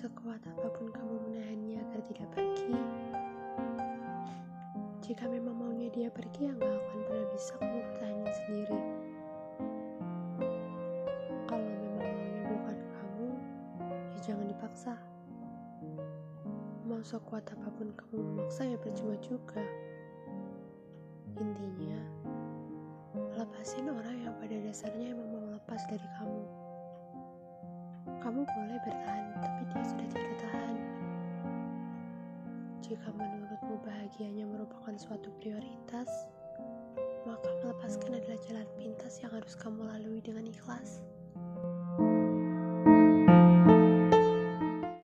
Sekuat apa pun kamu menahannya agar tidak pergi, jika memang maunya dia pergi, ya gak akan pernah bisa kamu bertahan sendiri. Kalau memang maunya bukan kamu, ya jangan dipaksa. Mau sekuat apa pun kamu memaksa, ya percuma juga. Intinya, lepasin orang yang pada dasarnya emang mau lepas dari kamu. Kamu boleh bertahan, tapi dia sudah tidak tahan. Jika menurutmu bahagianya merupakan suatu prioritas, maka melepaskan adalah jalan pintas yang harus kamu lalui dengan ikhlas.